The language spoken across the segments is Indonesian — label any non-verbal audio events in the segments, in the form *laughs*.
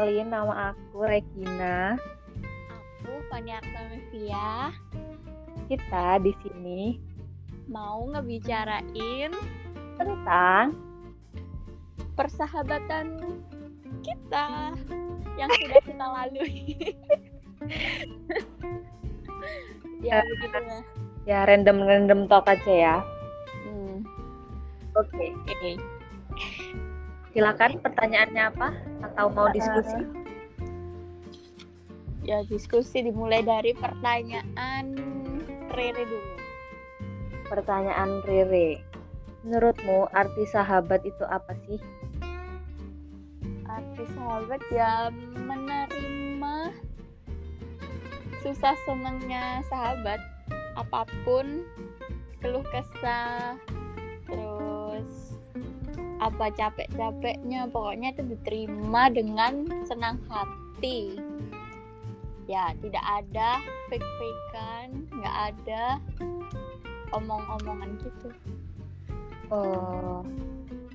kenalin nama aku Regina. Aku Fani Artamevia Kita di sini mau ngebicarain tentang persahabatan kita yang sudah kita lalui. *laughs* ya Ya. begitu ya random-random talk aja ya. Hmm. Oke, Oke. Silakan pertanyaannya apa atau mau diskusi? Ya diskusi dimulai dari pertanyaan Rere dulu. Pertanyaan Rere. Menurutmu arti sahabat itu apa sih? Arti sahabat ya menerima susah senengnya sahabat apa pun keluh kesah apa capek-capeknya pokoknya itu diterima dengan senang hati ya tidak ada fake-fakean nggak ada omong-omongan gitu Oh,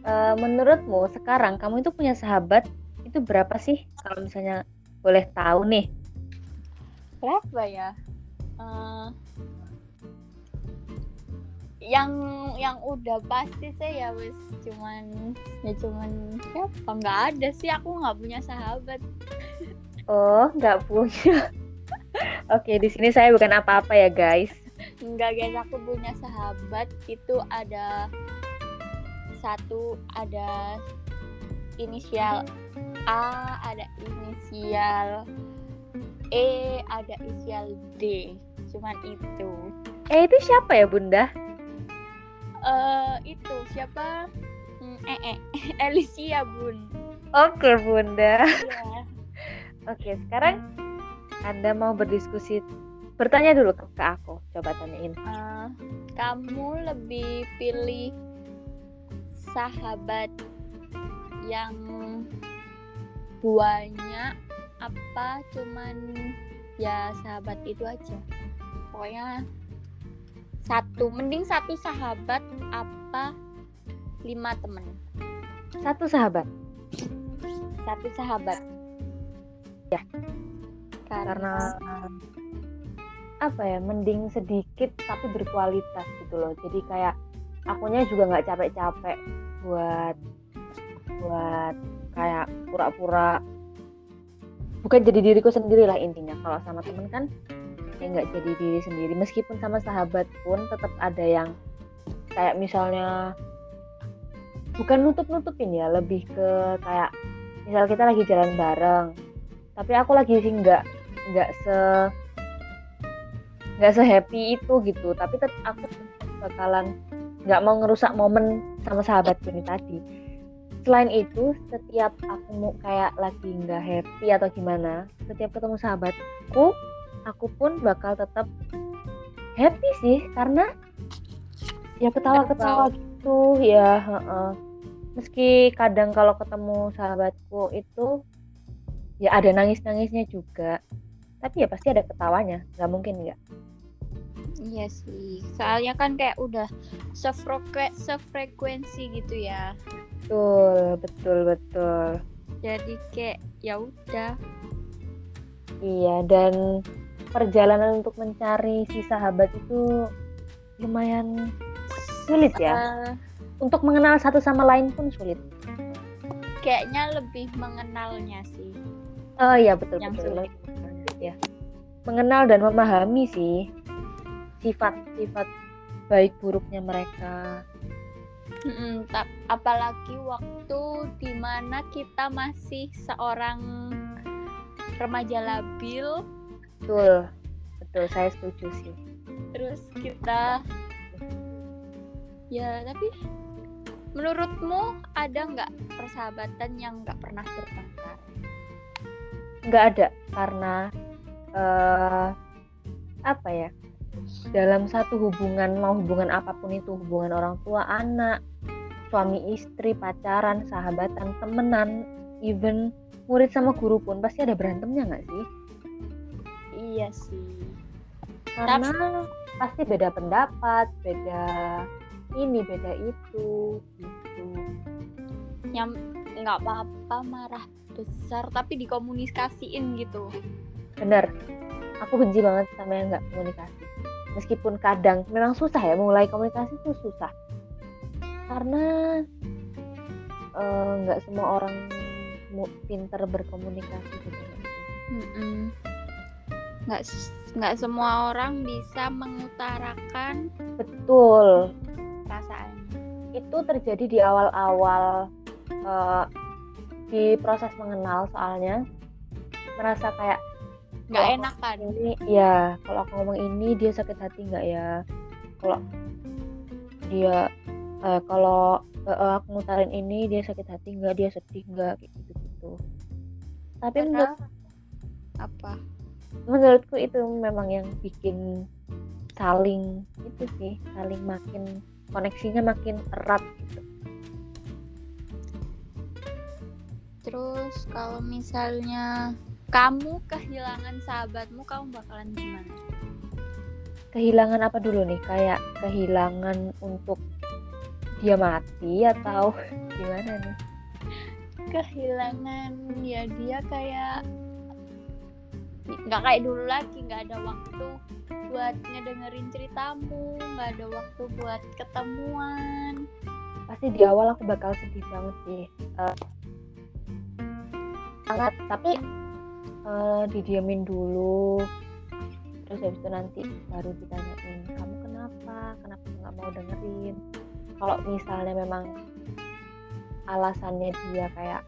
eh, menurutmu sekarang kamu itu punya sahabat itu berapa sih? Kalau misalnya boleh tahu nih. berapa ya Eh, yang yang udah pasti saya ya wes cuman ya cuman siapa nggak ada sih aku nggak punya sahabat Oh, nggak punya. *laughs* Oke, di sini saya bukan apa-apa ya, guys. nggak guys aku punya sahabat itu ada satu ada inisial A ada inisial E ada inisial D cuman itu Eh, itu siapa ya, Bunda? Eh itu siapa Hmm, eh, eh. *laughs* Alicia bun Oke, Bunda. Iya. *laughs* Oke, sekarang Anda mau berdiskusi. Bertanya dulu ke, ke aku. Coba tanyain. Eh, kamu lebih pilih sahabat yang banyak apa cuman ya sahabat itu aja pokoknya satu mending satu sahabat apa lima temen Satu sahabat. satu sahabat Ya. Karena apa ya, mending sedikit tapi berkualitas gitu loh. Jadi kayak akunya juga nggak capek-capek buat buat kayak pura-pura bukan jadi diriku sendiri lah intinya. Kalau sama temen kan ya nggak jadi diri sendiri. Meskipun sama sahabat pun tetap ada yang kayak misalnya bukan nutup-nutupin ya, lebih ke kayak misal kita lagi jalan bareng tapi aku lagi sih nggak nggak se nggak se happy itu gitu tapi tetap aku bakalan nggak mau ngerusak momen sama sahabatku ini tadi selain itu setiap aku mau kayak lagi nggak happy atau gimana setiap ketemu sahabatku aku pun bakal tetap happy sih karena ya ketawa-ketawa gitu ya heeh. meski kadang kalau ketemu sahabatku itu ya ada nangis-nangisnya juga. Tapi ya pasti ada ketawanya nggak mungkin nggak. Iya sih soalnya kan kayak udah sefrekuen sefrekuensi gitu ya. Betul betul betul. Jadi kayak ya udah. Iya dan perjalanan untuk mencari si sahabat itu lumayan sulit ya. Eh, untuk mengenal satu sama lain pun sulit. kayaknya lebih mengenalnya sih. Oh iya betul Yang betul. sulit. ya. Mengenal dan memahami sih sifat-sifat baik buruknya mereka. Tap- apalagi waktu di mana kita masih seorang remaja labil betul. Betul saya setuju sih. Terus kita ya tapi menurutmu ada nggak persahabatan yang nggak pernah bertengkar nggak ada karena eh apa ya dalam satu hubungan mau hubungan apa pun itu hubungan orang tua anak suami istri pacaran sahabatan temenan even murid sama guru pun pasti ada berantemnya nggak sih iya sih. Karena pasti beda pendapat beda ini beda itu gitu. Yang nggak apa-apa marah besar tapi dikomunikasiin gitu. Bener. Aku benci banget sama yang nggak komunikasi. Meskipun kadang memang susah ya mulai komunikasi itu susah. Karena eh, nggak semua orang pinter berkomunikasi gitu. Mm-mm. Nggak nggak semua orang bisa mengutarakan betul. perasaannya. Itu terjadi di awal-awal eh, di proses mengenal soalnya. Merasa kayak nggak Kalau- enakan ini ya kalau aku ngomong ini dia sakit hati nggak ya? Kalau dia eh, kalau eh, aku ngutarin ini dia sakit hati nggak? Dia sedih nggak? Gitu gitu tapi menurut, Padahal apa menurutku itu memang yang bikin saling itu sih saling makin koneksinya makin erat gitu. Terus kalau misalnya kamu kehilangan sahabatmu kamu bakalan gimana? Kehilangan apa dulu nih? Kayak kehilangan untuk dia mati atau *laughs* gimana nih? Kehilangan ya dia kayak nggak kayak dulu lagi nggak ada waktu buat ngedengerin ceritamu nggak ada waktu buat ketemuan. Pasti di awal aku bakal sedih banget sih Eh, sangat. Tapi eh, didiamin dulu. Terus habis itu nanti baru ditanyain kamu kenapa? Kenapa nggak mau dengerin? Kalau misalnya memang alasannya dia kayak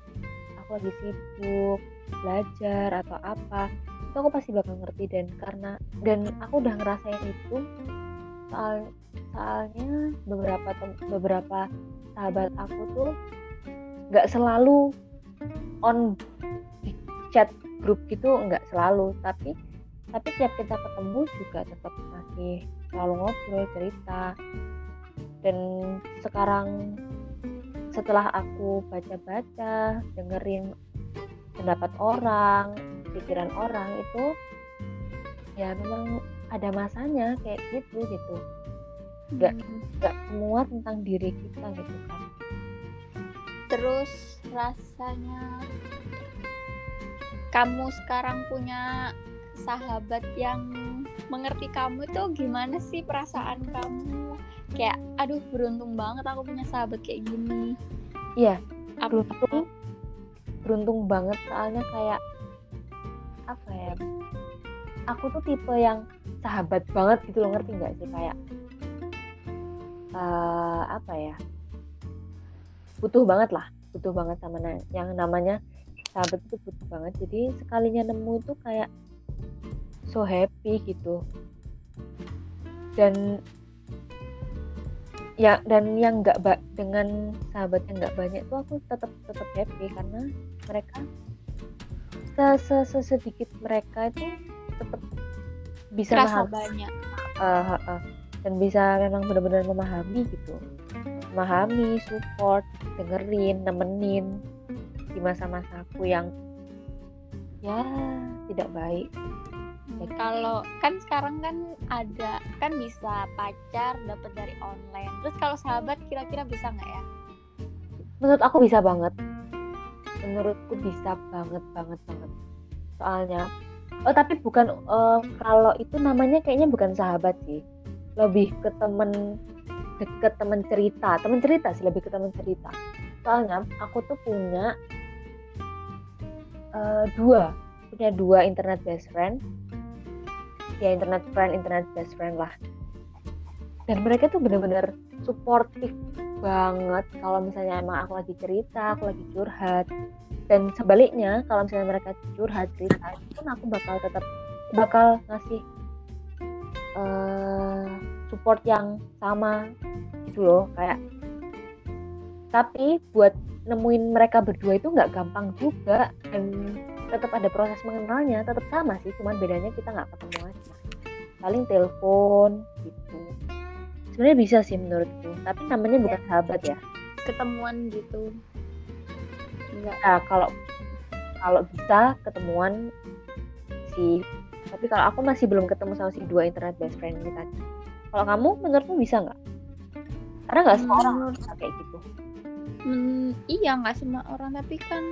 aku lagi sibuk belajar atau apa itu aku pasti bakal ngerti dan karena dan aku udah ngerasain itu soal soalnya beberapa beberapa sahabat aku tuh nggak selalu on chat grup gitu nggak selalu. Tapi tapi tiap kita ketemu juga tetap masih selalu ngobrol cerita. Dan sekarang setelah aku baca-baca dengerin pendapat orang pikiran orang itu ya memang ada masanya kayak gitu gitu Nggak. Hmm. nggak semua tentang diri kita gitu kan terus rasanya kamu sekarang punya sahabat yang mengerti kamu itu gimana sih perasaan kamu kayak aduh beruntung banget aku punya sahabat kayak gini iya beruntung beruntung banget soalnya kayak ya aku tuh tipe yang sahabat banget gitu loh ngerti nggak sih? Kayak eh, apa ya? Butuh banget lah butuh banget sama yang namanya sahabat itu butuh banget. Jadi sekalinya nemu itu kayak so happy gitu. Dan ya dan yang nggak dengan sahabat yang nggak banyak itu aku tetap tetap happy karena mereka se- se- se- sedikit mereka itu tetap bisa kerasa memahami banyak. Eh, eh, eh. dan bisa memang benar-benar memahami gitu. Memahami support dengerin nemenin di masa-masa aku yang ya tidak baik. Hmm, kalau kan sekarang kan ada kan bisa pacar dapat dari online. Terus kalau sahabat kira-kira bisa nggak ya? Menurut aku bisa banget menurutku bisa banget banget banget. Soalnya oh tapi bukan eh, kalau itu namanya kayaknya bukan sahabat sih. Lebih ke temen deket temen cerita. Temen cerita sih lebih ke temen cerita. Soalnya aku tuh punya eh, dua. Punya dua internet best friend. Ya internet friend internet best friend lah. Dan mereka tuh bener-bener suportif banget kalau misalnya emang aku lagi cerita, aku lagi curhat. Dan sebaliknya kalau misalnya mereka curhat cerita, itu aku bakal tetap bakal ngasih eh, support yang sama gitu loh kayak. Tapi buat nemuin mereka berdua itu nggak gampang juga dan tetap ada proses mengenalnya, tetap sama sih, cuman bedanya kita nggak ketemu aja. Paling telepon gitu. Sebenarnya bisa sih menurutku, tapi namanya bukan sahabat ya. ketemuan gitu enggak Nah, kalau kalau bisa ketemuan sih. Tapi kalau aku masih belum ketemu sama si dua internet best friend ini tadi. Kalau kamu menurutmu bisa nggak? Karena nggak semua orang Menurut- bisa kayak gitu. Men, iya nggak semua orang tapi kan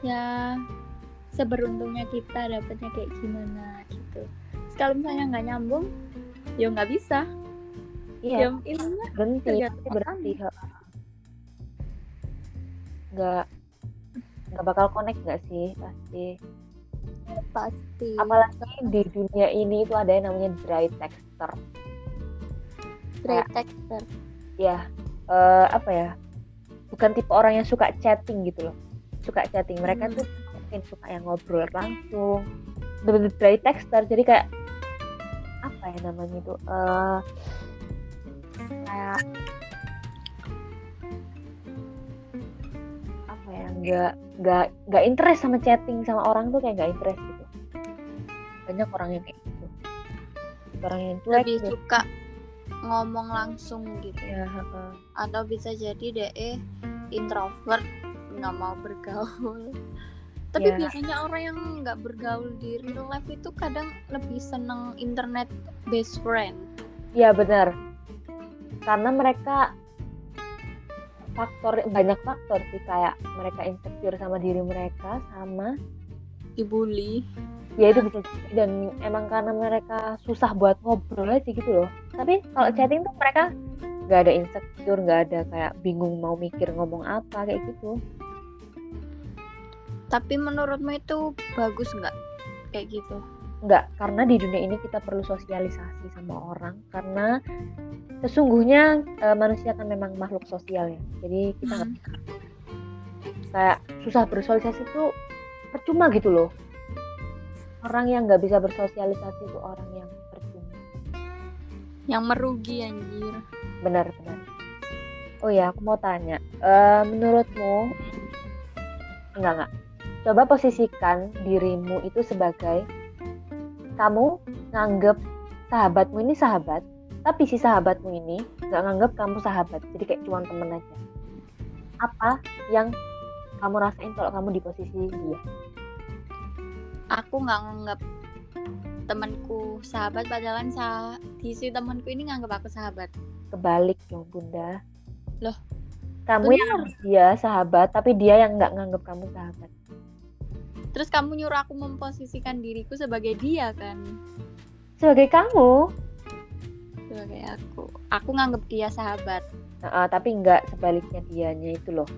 ya seberuntungnya kita dapatnya kayak gimana gitu kalau misalnya nggak nyambung ya nggak bisa iya ya intinya berhenti berhenti nggak nggak bakal connect nggak sih? Pasti. Pasti. Apalagi di dunia ini itu ada yang namanya dry texter dry texter ya eh, apa ya? Bukan tipe orang yang suka chatting gitu loh. Suka chatting. Mereka Hmm. tuh mungkin suka yang ngobrol langsung. Bener-bener dry texter jadi kayak apa ya namanya itu? Eh kayak apa ya nggak nggak nggak interest sama chatting sama orang tuh kayak nggak interest gitu banyak orang yang kayak gitu orang yang cuek lebih gitu. suka ngomong langsung gitu ya heeh. atau bisa jadi deh introvert nggak mau bergaul tapi Ya. biasanya orang yang nggak bergaul di real life itu kadang lebih seneng internet best friend Iya benar. Karena mereka faktor banyak faktor sih kayak mereka insecure sama diri mereka sama dibully ya itu bisa dan emang karena mereka susah buat ngobrol aja gitu loh. Tapi kalau Hmm. chatting tuh mereka nggak ada insecure, nggak ada kayak bingung mau mikir ngomong apa kayak gitu. tapi menurutmu itu bagus nggak kayak gitu Nggak, karena di dunia ini kita perlu sosialisasi sama orang karena sesungguhnya eh, manusia kan memang makhluk sosial ya. Jadi kita nggak Hmm. kayak susah bersosialisasi itu percuma gitu loh. Orang yang nggak bisa bersosialisasi itu orang yang percuma. Yang merugi anjir. Benar-benar oh ya aku mau tanya. Eh, menurutmu enggak enggak. Coba posisikan dirimu itu sebagai kamu nganggep sahabatmu ini sahabat tapi si sahabatmu ini nggak nganggep kamu sahabat. Jadi kayak cuma temen aja. Apa yang kamu rasain kalau kamu di posisi dia? Aku nggak nganggap temanku sahabat padahal sa di si temanku ini nganggap aku sahabat. Kebalik dong bunda. Loh, kamu bener. yang dia sahabat tapi dia yang nggak nganggap kamu sahabat terus kamu nyuruh aku memposisikan diriku sebagai dia kan? Sebagai kamu? Sebagai aku. Aku nganggap dia sahabat. Nah, tapi nggak sebaliknya dianya itu loh.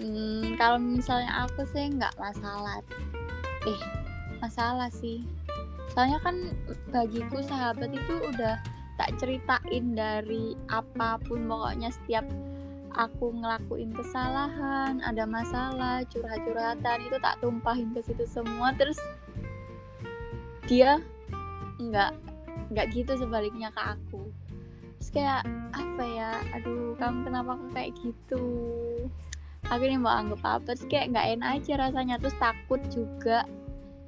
Hmm, kalau misalnya aku sih nggak masalah. Eh, masalah sih. Soalnya kan bagiku sahabat itu udah tak ceritain dari apa pun pokoknya setiap aku ngelakuin kesalahan, ada masalah, curhat-curhatan itu tak tumpahin ke situ semua terus dia nggak nggak gitu sebaliknya ke aku. Terus kayak apa ya? Aduh, kamu kenapa kok kayak gitu? aku ini mau anggap apa sih kayak nggak enak aja rasanya terus takut juga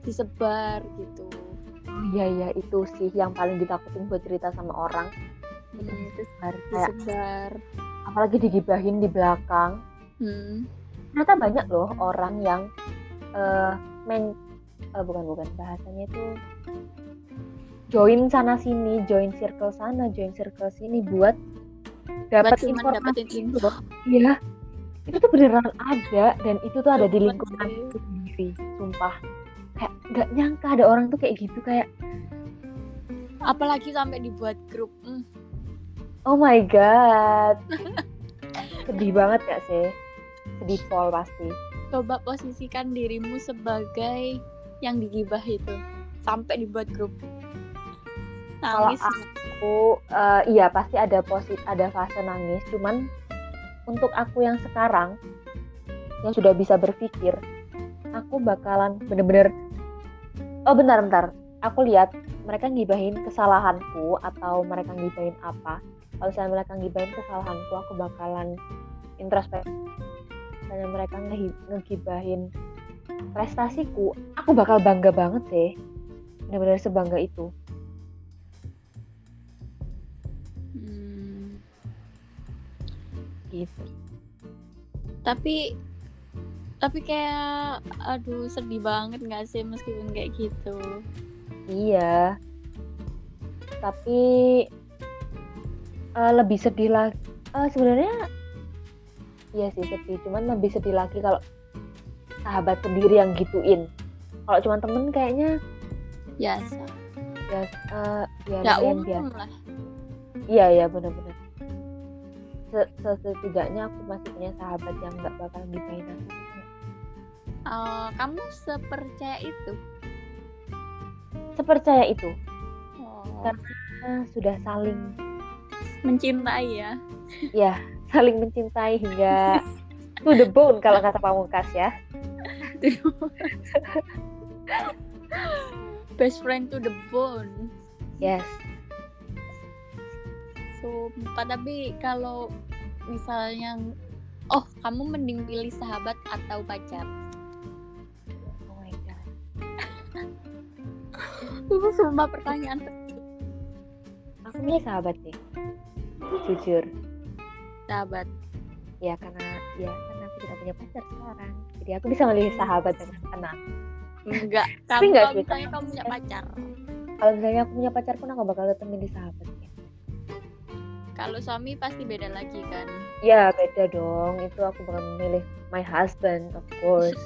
disebar gitu oh iya iya itu sih yang paling ditakutin buat cerita sama orang itu Hmm, terus disebar. kayak disebar apalagi digibahin di belakang hmm. ternyata banyak loh orang yang eh main eh, bukan bukan bahasanya itu join sana sini join circle sana join circle sini buat dapat informasi gitu info. Iya, itu tuh beneran ada dan itu tuh ada di lingkungan sendiri, sumpah. Kayak nggak nyangka ada orang tuh kayak gitu kayak apalagi sampai dibuat grup hmm. Oh my god, sedih banget gak sih? Sedih pol pasti. coba posisikan dirimu sebagai yang digibah itu. Sampai dibuat grup. Kalau nangis. aku eh, iya pasti ada posit ada fase nangis. Cuman untuk aku yang sekarang yang sudah bisa berpikir aku bakalan bener-bener oh bentar bentar. Aku lihat mereka ngibahin kesalahanku atau mereka ngibahin apa kalau misalnya mereka ngibahin kesalahanku aku bakalan introspeksi. Misalnya mereka ngegibahin prestasiku aku bakal bangga banget sih. Bener-bener sebangga itu. Hmm. gitu. Tapi tapi kayak aduh sedih banget nggak sih meskipun kayak gitu? Iya. Tapi eh, lebih sedih lagi. Eh, sebenarnya iya sih sedih. Cuman lebih sedih lagi kalau sahabat sendiri yang gituin. Kalau cuma temen kayaknya biasa. eh, ya ya lumayan umum biasa. lah. Iya iya benar-benar Se- se- setidaknya aku masih punya sahabat yang nggak bakal ngibain aku. Eh, kamu sepercaya itu? Sepercaya itu. Oh, karena sudah saling mencintai ya. Ya saling mencintai hingga to the bone kalau kata pamungkas ya. *laughs* Best friend to the bone. Yes. Sumpah tapi kalau misalnya oh kamu mending pilih sahabat atau pacar? Oh my god. *laughs* Ini sumpah pertanyaan aku punya sahabat sih. Jujur. Sahabat. Ya karena ya karena aku tidak punya pacar sekarang. Jadi aku bisa memilih sahabat dengan tenang enggak. *laughs* Tapi enggak kalau sih, misalnya kamu- punya pacar. Kalau misalnya aku punya pacar pun aku bakal tetap milih sahabatnya kalau suami pasti beda lagi kan? Ya beda dong. Itu aku bakal memilih my husband of course.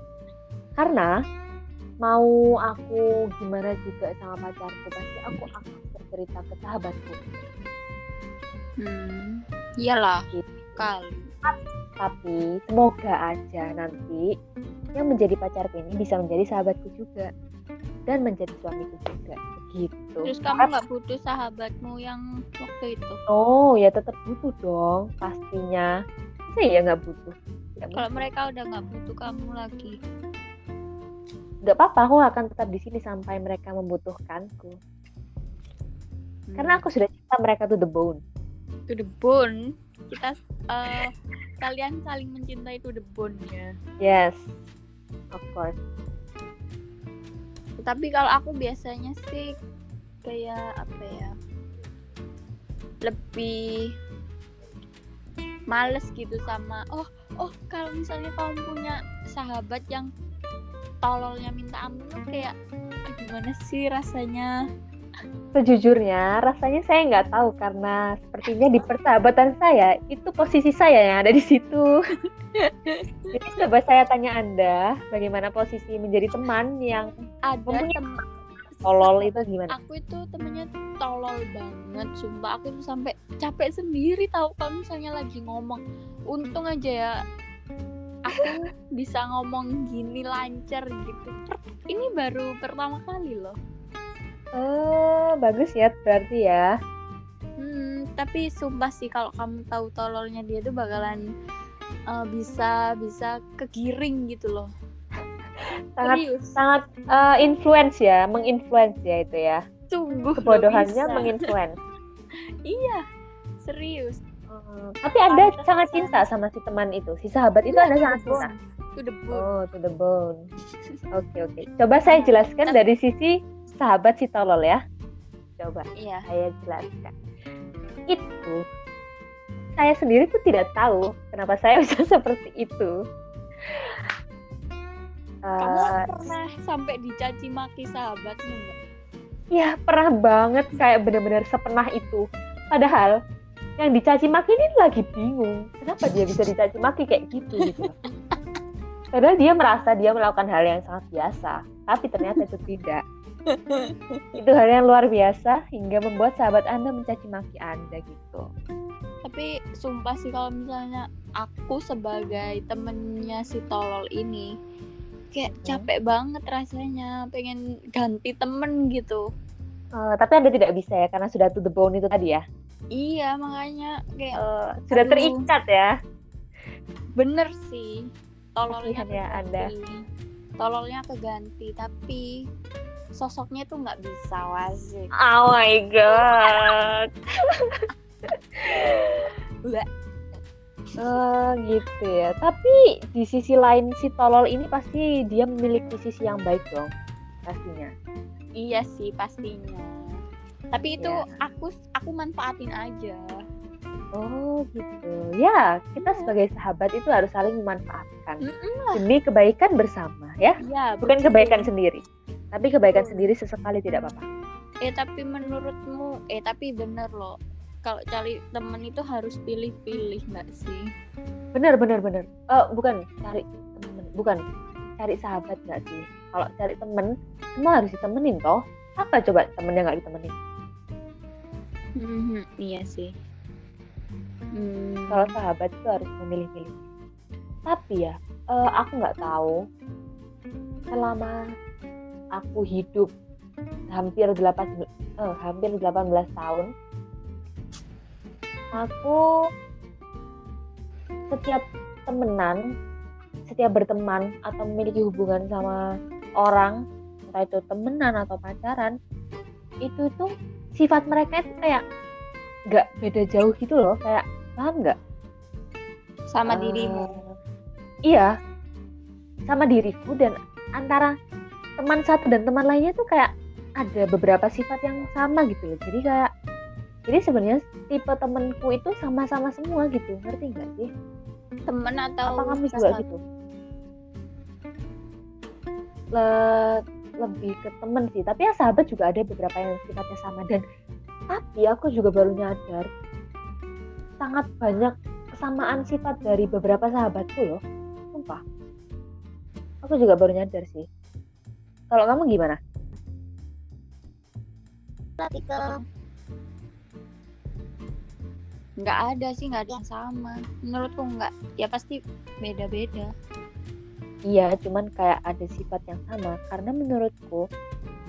*laughs* Karena mau aku gimana juga sama pacarku pasti aku akan bercerita ke sahabatku. Hmm iyalah Gitu. kali. Tapi semoga aja nanti yang menjadi pacarku ini bisa menjadi sahabatku juga dan menjadi suamiku juga. Begitu terus kamu nggak butuh sahabatmu yang waktu itu? Oh ya tetap butuh dong pastinya. Saya ya nggak butuh? Kalau mereka udah nggak butuh kamu lagi. Nggak apa-apa aku akan tetap di sini sampai mereka membutuhkanku Hmm. karena aku sudah cinta mereka to the bone. To the bone? Kita eh, kalian saling mencintai to the bone ya yes of course. Tapi kalau aku biasanya sih kayak apa ya lebih males gitu sama oh oh kalau misalnya kamu punya sahabat yang tololnya minta ampun tuh kayak "Ah, gimana sih rasanya sejujurnya rasanya saya nggak tahu karena sepertinya di persahabatan saya itu posisi saya yang ada di situ. *laughs* Jadi coba saya tanya anda bagaimana posisi menjadi teman yang ada Mempunyai tem tolol itu gimana? Aku itu temennya tolol banget sumpah. Aku tuh sampai capek sendiri tahu kalau misalnya lagi ngomong. Untung aja ya aku bisa ngomong gini lancar gitu. Ini baru pertama kali loh oh bagus ya berarti ya. Hmm, tapi sumpah sih kalau kamu tahu tololnya dia tuh bakalan eh, bisa bisa kegiring gitu loh. Sangat serius? sangat eh, influence ya menginfluence ya itu ya. Sungguh kebodohannya menginfluence. *laughs* Iya serius. Hmm, tapi anda Pantesan. sangat cinta sama si teman itu si sahabat itu Iya, anda sangat cinta? to the bone. Oh, to the bone. *laughs* Oke, oke. Coba saya jelaskan dari sisi sahabat si tolol ya. Coba iya saya jelaskan. Itu saya sendiri tuh tidak tahu kenapa saya *laughs* bisa seperti itu. kamu Eh, pernah sampai dicaci maki sahabatmu nggak ya pernah banget kayak benar-benar sepenah itu. Padahal yang dicaci maki ini lagi bingung. Kenapa dia bisa dicaci maki kayak gitu gitu. *laughs* Padahal dia merasa dia melakukan hal yang sangat biasa, tapi ternyata itu tidak. Itu hal yang luar biasa hingga membuat sahabat Anda mencaci maki Anda gitu. tapi sumpah sih kalau misalnya aku sebagai temennya si tolol ini kayak Hmm. capek banget rasanya pengen ganti temen gitu Eh, tapi Anda tidak bisa ya karena sudah to the bone itu tadi ya. iya makanya kayak Eh, sudah Aduh. terikat ya. bener sih tololnya ya Anda. tololnya keganti tapi sosoknya tuh nggak bisa wazik Oh my god. Bleh. Oh gitu ya. Tapi di sisi lain si tolol ini pasti dia memiliki sisi yang baik dong. Pastinya. iya sih pastinya tapi itu Iya. aku aku manfaatin aja Oh gitu. Ya, kita Iya. sebagai sahabat itu harus saling memanfaatkan Mm-mm demi kebaikan bersama ya. Iya, Bukan betul. kebaikan sendiri. Tapi kebaikan Betul. sendiri sesekali tidak apa-apa. Eh tapi menurutmu, eh tapi bener loh. kalau cari temen itu harus pilih-pilih nggak sih? Bener bener bener. Eh, bukan cari temen bukan. Cari sahabat nggak sih? Kalau cari temen semua harus ditemenin toh. Apa coba temennya nggak ditemenin? Mhm, iya sih. Hmm, kalau sahabat itu harus memilih-milih. Tapi ya eh, aku nggak tahu selama aku hidup hampir 8 eh, hampir 18 tahun aku setiap temenan setiap berteman atau memiliki hubungan sama orang entah itu temenan atau pacaran itu tuh sifat mereka itu kayak nggak beda jauh gitu loh kayak paham nggak? Sama Eh, dirimu. iya sama diriku dan antara teman satu dan teman lainnya tuh kayak ada beberapa sifat yang sama gitu loh. Jadi kayak jadi sebenarnya tipe temenku itu sama-sama semua gitu. Ngerti nggak sih? Temen atau apa kamu juga gitu? Le- lebih ke temen sih. Tapi ya sahabat juga ada beberapa yang sifatnya sama. Dan tapi aku juga baru nyadar sangat banyak kesamaan sifat dari beberapa sahabatku loh. Sumpah. Aku juga baru nyadar sih kalau kamu gimana? Nggak ada sih nggak ada yang sama. Menurutku nggak. Ya pasti beda-beda. Iya cuman kayak ada sifat yang sama. Karena menurutku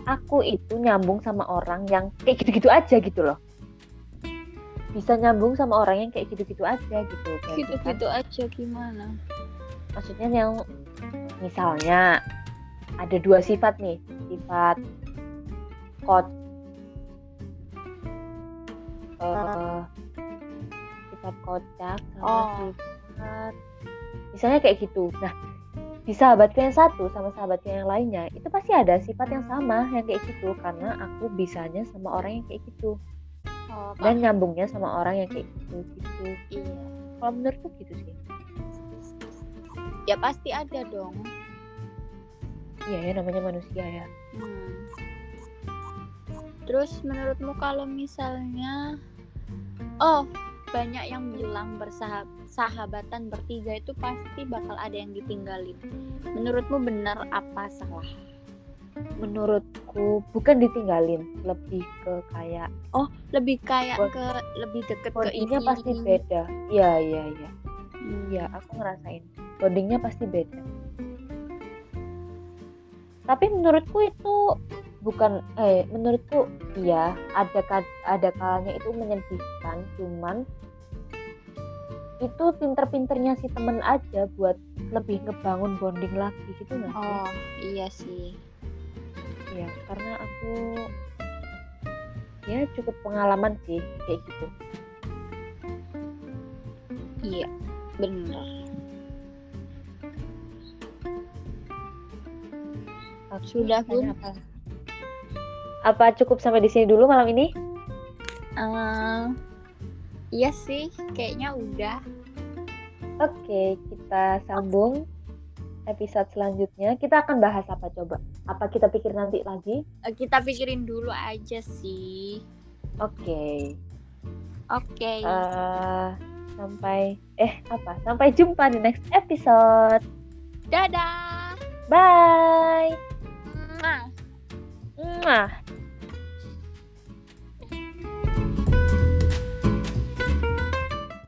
aku itu nyambung sama orang yang kayak gitu-gitu aja gitu loh. Bisa nyambung sama orang yang kayak gitu-gitu aja gitu. Kan gitu-gitu aja gimana? Maksudnya yang misalnya ada dua sifat nih sifat kot eh, sifat kocak sama Oh. sifat misalnya kayak gitu. Nah di sahabatku yang satu sama sahabatku yang lainnya itu pasti ada sifat yang sama yang kayak gitu. Karena aku bisanya sama orang yang kayak gitu. Oh, dan nyambungnya sama orang yang kayak gitu gitu. Iya. Kalau menurutku gitu sih. Ya pasti ada dong iya ya namanya manusia ya Hmm. Terus menurutmu kalau misalnya oh banyak yang bilang bersahabatan bertiga itu pasti bakal ada yang ditinggalin. Menurutmu benar apa salah? menurutku bukan ditinggalin lebih ke kayak Lebih kayak ke lebih deket ke ini. pasti beda iya iya iya Hmm. iya aku ngerasain bondingnya pasti beda tapi menurutku itu bukan eh menurutku iya ada ada kalanya itu menyedihkan cuman itu pinter-pinternya si temen aja buat lebih ngebangun bonding lagi gitu nggak sih? Oh iya sih. Iya, karena aku ya cukup pengalaman sih kayak gitu. Iya benar. Sudah, Bun. Apa? Apa cukup sampai di sini dulu malam ini? Eh, iya sih, kayaknya udah. Oke, kita sambung episode selanjutnya. Kita akan bahas apa coba? Apa kita pikir nanti lagi? Eh, Kita pikirin dulu aja sih. Oke. Oke. eh, sampai eh apa? Sampai jumpa di next episode. Dadah. Bye. Nah.